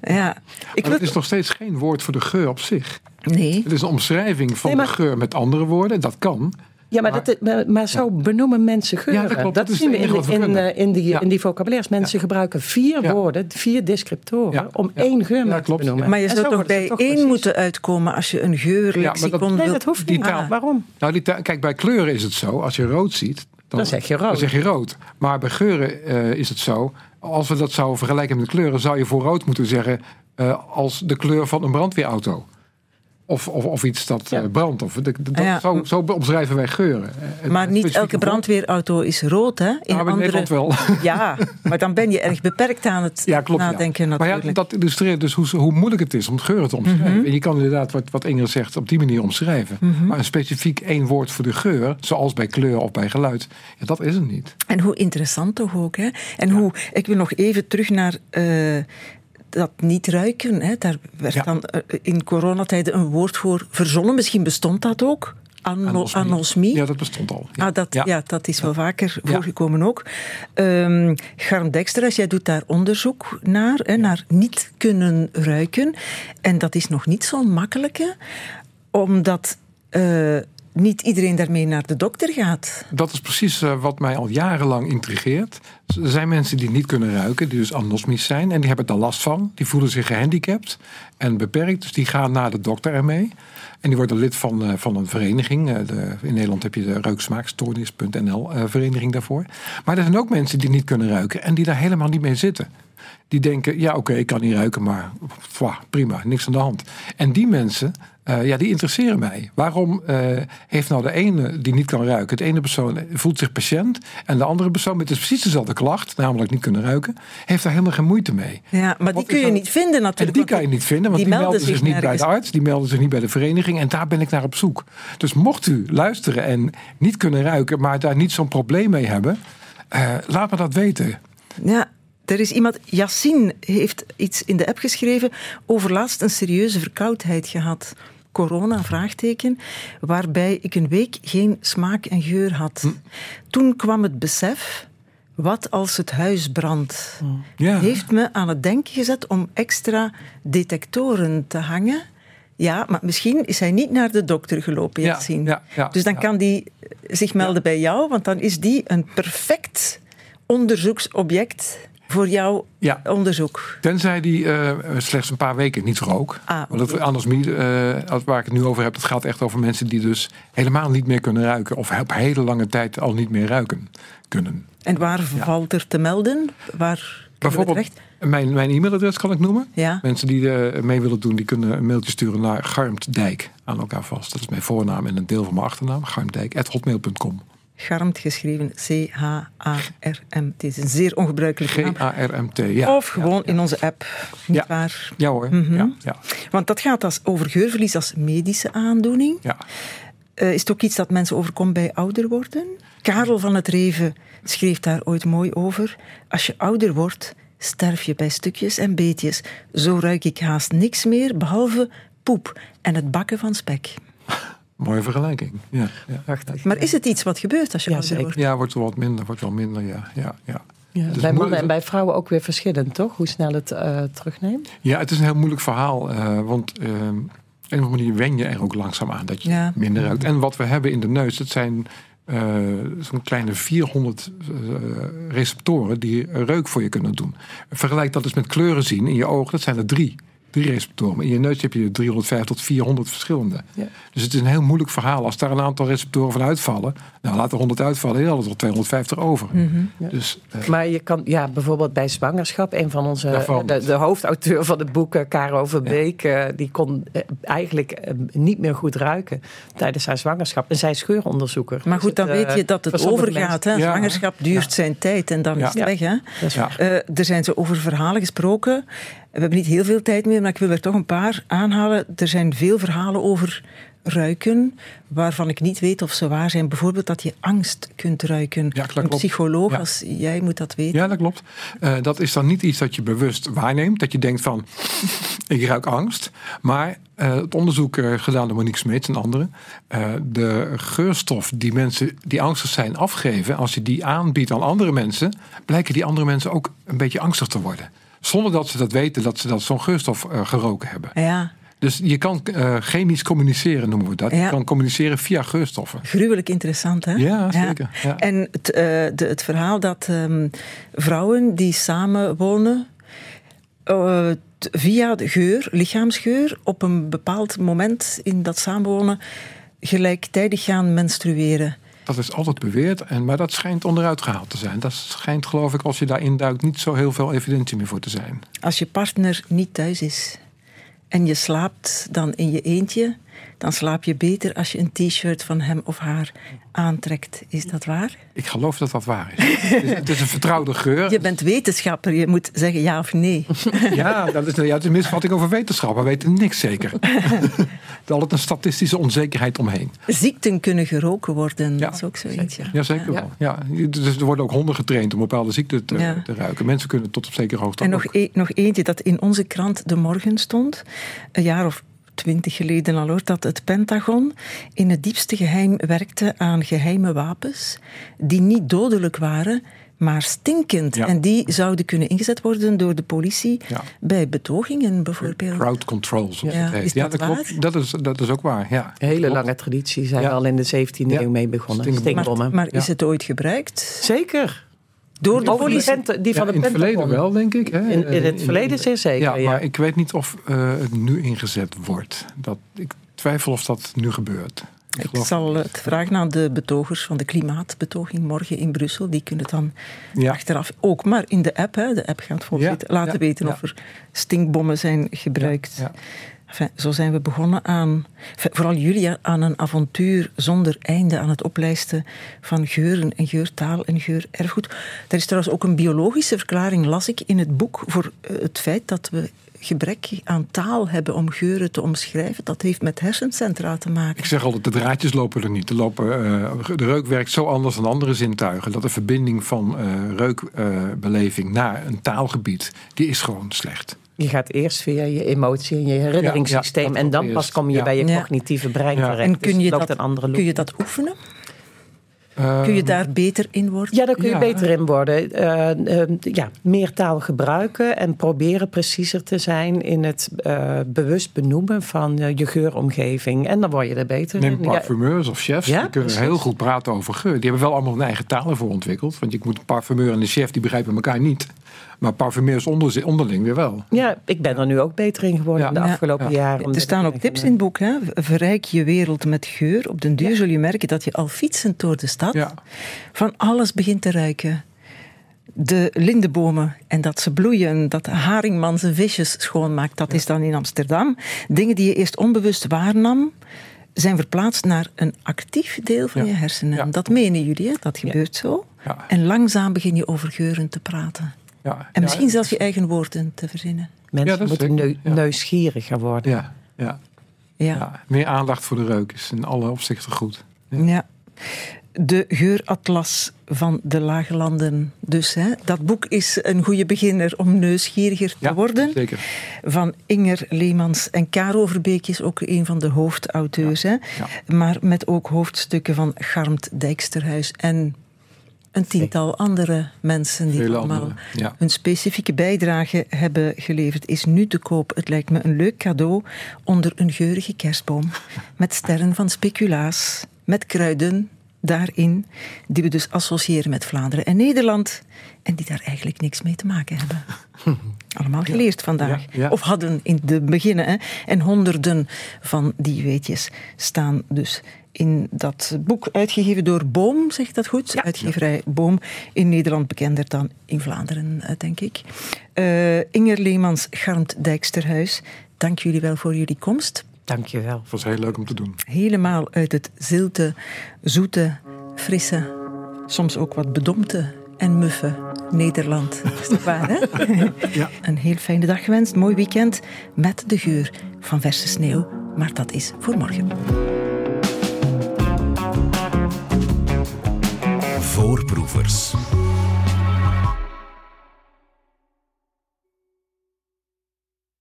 Ja, ik Maar het is nog steeds geen woord voor de geur op zich. Nee. Het is een omschrijving van Nee, maar- de geur met andere woorden. Dat kan. Ja, maar, dat, maar, maar zo benoemen mensen geuren. Ja, dat klopt. Dat is zien we in, eh, in, die, Ja. in die vocabulaires. Mensen gebruiken vier Ja. woorden, vier descriptoren, Ja. om Ja. één geur Ja, te klopt. benoemen. Maar je zou zo toch bij toch één precies. moeten uitkomen als je een geurlexicon wilt. Nee, dat hoeft niet. Waarom? Nou, die kijk, bij kleuren is het zo. Als je rood ziet, dan, Dan zeg je rood. Dan zeg je rood. Maar bij geuren eh, is het zo. Als we dat zouden vergelijken met kleuren, zou je voor rood moeten zeggen eh, als de kleur van een brandweerauto. Of, of, of iets dat Ja. eh, brandt. Of, dat, Ja. zo, zo omschrijven wij geuren. Eh, Maar niet elke brandweerauto is rood, hè? In in Nederland wel. Ja, maar dan ben je erg beperkt aan het Ja, klopt. ja. nadenken Maar dat illustreert dus hoe, hoe moeilijk het is om geuren te omschrijven. Mhm. En je kan inderdaad, wat, wat Ingrid zegt, op die manier omschrijven. Mhm. Maar een specifiek één woord voor de geur, zoals bij kleur of bij geluid, dat is het niet. En hoe interessant toch ook, hè? En hoe, ik wil nog even terug naar eh, dat niet ruiken. Hè? Daar werd Ja. dan eh, in coronatijden een woord voor verzonnen. Misschien bestond dat ook. Ano- Anosmie. Ja, dat bestond al. Ja. Ah, dat, ja. Ja. dat is wel vaker voorgekomen ook. Ehm Garm Dijksteras, jij doet daar onderzoek naar, hè, naar niet kunnen ruiken. En dat is nog niet zo'n makkelijke, omdat eh, niet iedereen daarmee naar de dokter gaat. Dat is precies eh, wat mij al jarenlang intrigeert. Er zijn mensen die niet kunnen ruiken, die dus anosmisch zijn. En die hebben daar last van. Die voelen zich gehandicapt en beperkt. Dus die gaan naar de dokter ermee. En die worden lid van, eh, van een vereniging. Eh, de, in Nederland heb je de reuksmaakstoornis.nl vereniging daarvoor. Maar er zijn ook mensen die niet kunnen ruiken en die daar helemaal niet mee zitten. Die denken, ja oké, ik kan niet ruiken, maar prima, niks aan de hand. En die mensen, eh, ja, die interesseren mij. Waarom eh, heeft nou de ene die niet kan ruiken, de ene persoon voelt zich patiënt en de andere persoon met dus precies dezelfde klacht, namelijk niet kunnen ruiken, heeft daar helemaal geen moeite mee. Ja, maar die kun je dan- niet vinden En natuurlijk. die want kan je niet vinden, want die, melden melden zich niet bij de arts, die melden zich niet bij de vereniging. En daar ben ik naar op zoek. Dus mocht u luisteren en niet kunnen ruiken, maar daar niet zo'n probleem mee hebben, eh, laat me dat weten. Ja, er is iemand, Yassine heeft iets in de app geschreven over laatst een serieuze verkoudheid gehad. Corona, vraagteken, waarbij ik een week geen smaak en geur had. Hm. Toen kwam het besef, wat als het huis brandt? Ja. Heeft me aan het denken gezet om extra detectoren te hangen. Ja, maar misschien is hij niet naar de dokter gelopen, Ja, Yassine. ja, ja, dus dan kan die zich melden bij jou, want dan is die een perfect onderzoeksobject voor jouw Ja. onderzoek. Tenzij die eh, slechts een paar weken niet rook. Ah, Want dat, anosmie, eh, waar ik het nu over heb, dat gaat echt over mensen die dus helemaal niet meer kunnen ruiken. Of op hele lange tijd al niet meer ruiken kunnen. En waar valt er te melden? Waar Bijvoorbeeld, mijn, mijn e-mailadres kan ik noemen. Ja. Mensen die eh, mee willen doen, die kunnen een mailtje sturen naar Garmtdijk aan elkaar vast. Dat is mijn voornaam en een deel van mijn achternaam. Garmtdijk.hotmail.com. Garmt geschreven C-H-A-R-M. Het is een zeer ongebruikelijke naam. G-A-R-M-T, ja. Of gewoon in onze app. Niet Ja. waar? Ja hoor, Mhm. ja, ja. Want dat gaat als over geurverlies als medische aandoening. ja. Eh, is het ook iets dat mensen overkomt bij ouder worden? Karel van het Reven schreef daar ooit mooi over. Als je ouder wordt, sterf je bij stukjes en beetjes. Zo ruik ik haast niks meer, behalve poep en het bakken van spek. Mooie vergelijking. Ja, ja. Prachtig. Maar is het iets wat gebeurt als je Ja, ouder zeker. wordt? ja, wordt wel wat minder, wordt wel minder, ja. ja, ja. Ja, Dus bij mannen en bij vrouwen ook weer verschillend, toch? Hoe snel het eh, terugneemt. Ja, het is een heel moeilijk verhaal. eh, want eh, op een of andere manier wen je er ook langzaam aan dat je Ja. minder ruikt. En wat we hebben in de neus, dat zijn eh, zo'n kleine 400 eh, receptoren die reuk voor je kunnen doen. Vergelijk dat eens met kleuren zien in je ogen, dat zijn er drie. Drie receptoren. Maar in je neus heb je 350 tot 400 verschillende. Dus het is een heel moeilijk verhaal. Als daar een aantal receptoren van uitvallen, nou laten er 100 uitvallen, dan hadden er 250 over. Mhm. Dus, eh, Maar je kan, ja, bijvoorbeeld bij zwangerschap, een van onze, Daarvan. de, de hoofdauteur van het boek, eh, Karo Verbeek, eh, die kon eh, eigenlijk eh, niet meer goed ruiken tijdens haar zwangerschap. En zij is geuronderzoeker. Maar Dus goed, dan het, eh, weet je dat het overgaat. Hè? Ja. Zwangerschap duurt zijn tijd en dan Ja. is het weg. Hè? Eh, er zijn zo over verhalen gesproken. We hebben niet heel veel tijd meer, maar ik wil er toch een paar aanhalen. Er zijn veel verhalen over ruiken, waarvan ik niet weet of ze waar zijn. Bijvoorbeeld dat je angst kunt ruiken. een klopt. psycholoog Ja. als jij moet dat weten. Ja, dat klopt. Eh, dat is dan niet iets dat je bewust waarneemt. Dat je denkt van, ik ruik angst. Maar eh, het onderzoek eh, gedaan door Monique Smeets en anderen. de geurstof die mensen die angstig zijn afgeven. Als je die aanbiedt aan andere mensen. Blijken die andere mensen ook een beetje angstig te worden. Zonder dat ze dat weten dat ze dat zo'n geurstof eh, geroken hebben. Ja, Dus je kan eh, chemisch communiceren noemen we dat. Ja. Je kan communiceren via geurstoffen. gruwelijk interessant, hè? Ja, zeker. Ja. En het, eh, de, het verhaal dat ehm, vrouwen die samenwonen eh, t- via de geur, lichaamsgeur, op een bepaald moment in dat samenwonen gelijktijdig gaan menstrueren. Dat is altijd beweerd, en, maar dat schijnt onderuit gehaald te zijn. Dat schijnt, geloof ik, als je daarin duikt, niet zo heel veel evidentie meer voor te zijn. Als je partner niet thuis is en je slaapt dan in je eentje, dan slaap je beter als je een t-shirt van hem of haar aantrekt. Is dat waar? Ik geloof dat dat waar is. het, is het is een vertrouwde geur. Je bent wetenschapper, je moet zeggen ja of nee. Ja, dat is, ja, het is een misvatting over wetenschap. We weten niks zeker. er altijd een statistische onzekerheid omheen. Ziekten kunnen geroken worden, dat is ook zo eentje. Ja, zeker wel. Ja. Dus er worden ook honden getraind om bepaalde ziekten te, ruiken. Mensen kunnen tot op zekere hoogte En nog, e- nog eentje dat in onze krant De Morgen stond, een jaar of twintig geleden al hoor, dat het Pentagon in het diepste geheim werkte aan geheime wapens die niet dodelijk waren, maar stinkend. Ja. En die zouden kunnen ingezet worden door de politie Ja. bij betogingen bijvoorbeeld. Crowd control, zoals Ja, het heet. is ja, dat klopt. Dat is, dat is ook waar. Ja. Een hele lange traditie zijn Ja. we al in de 17e Ja. eeuw mee begonnen. Stinkbommen. Maar, maar is het ooit gebruikt? Zeker. Door de politie? die van Ja, de in het Pentagon. verleden wel, denk ik. Hè? In, in het verleden zeer zeker, Ja, ja. maar ik weet niet of eh, het nu ingezet wordt. Dat, ik twijfel of dat nu gebeurt. Ik zal het vragen aan de betogers van de klimaatbetoging morgen in Brussel. Die kunnen dan Ja. achteraf ook maar in de app, hè, de app gaat Ja, weten- laten weten of er stinkbommen zijn gebruikt. Zo zijn we begonnen aan, vooral jullie, aan een avontuur zonder einde, aan het oplijsten van geuren en geurtaal en geurerfgoed. Er is trouwens ook een biologische verklaring, las ik in het boek, voor eh, het feit dat we gebrek aan taal hebben om geuren te omschrijven. Dat heeft met hersencentra te maken. Ik zeg altijd, de draadjes lopen er niet. Er lopen, eh, de reuk werkt zo anders dan andere zintuigen... dat de verbinding van eh, reukbeleving naar een taalgebied... die is gewoon slecht. Je gaat eerst via je emotie en je herinneringssysteem. Ja, ja, dat en dan pas kom je Ja. bij je cognitieve brein Ja. terecht. En kun Dus je, het loopt dat, een andere kun je dat oefenen? Ehm, Kun je daar beter in worden? Ja, daar kun je Ja. beter in worden. Eh, eh, ja, meer taal gebruiken en proberen preciezer te zijn in het eh, bewust benoemen van eh, je geuromgeving. En dan word je er beter Neem in. Parfumeurs of chefs, Ja, die kunnen precies. heel goed praten over geur. Die hebben wel allemaal hun eigen talen voor ontwikkeld. Want je moet een parfumeur en een chef, die begrijpen elkaar niet. Maar parfumeurs onder, onderling weer wel. ja, ik ben er nu ook beter in geworden de afgelopen Ja. jaren. Er staan ook tips in het boek. Hè? Verrijk je wereld met geur. Op den duur zul je merken dat je al fietsend door de stad Ja. van alles begint te ruiken. De lindenbomen en dat ze bloeien, dat de haringman zijn visjes schoonmaakt, dat is dan in Amsterdam. Dingen die je eerst onbewust waarnam, zijn verplaatst naar een actief deel van Ja. je hersenen. Ja. Dat menen jullie, hè? dat gebeurt zo. Ja. En langzaam begin je over geuren te praten. Ja. En misschien Ja, zelfs je eigen woorden te verzinnen. Mensen moeten zeker. neu- Ja. nieuwsgieriger worden. Ja, ja, Ja. ja. Meer aandacht voor de reuk is in alle opzichten goed. Ja. De geuratlas van de Lage Landen. Dus hè, dat boek is een goede beginner om nieuwsgieriger te Ja, worden. zeker. Van Inger Leemans en Karo Verbeek is ook een van de hoofdauteurs. Hè? Maar met ook hoofdstukken van Garmt Dijksterhuis en een tiental andere mensen die allemaal ja. een specifieke bijdrage hebben geleverd, is nu te koop. Het lijkt me een leuk cadeau onder een geurige kerstboom. Met sterren van speculaas, met kruiden daarin, die we dus associëren met Vlaanderen en Nederland. En die daar eigenlijk niks mee te maken hebben. allemaal geleerd vandaag. Ja, ja. Of hadden in de beginnen. Hè. En honderden van die weetjes staan dus in dat boek uitgegeven door Boom, zeg ik dat goed? Uitgeverij Boom, in Nederland bekender dan in Vlaanderen, eh, denk ik. Eh, Inger Leemans, Garmt Dijksterhuis, dank jullie wel voor jullie komst. Dank je wel. Het was heel leuk om te doen. Helemaal uit het zilte, zoete, frisse, soms ook wat bedompte en muffe Nederland. Is waar, hè? Ja. Een heel fijne dag gewenst, mooi weekend met de geur van verse sneeuw. Maar dat is voor morgen. Voorproevers.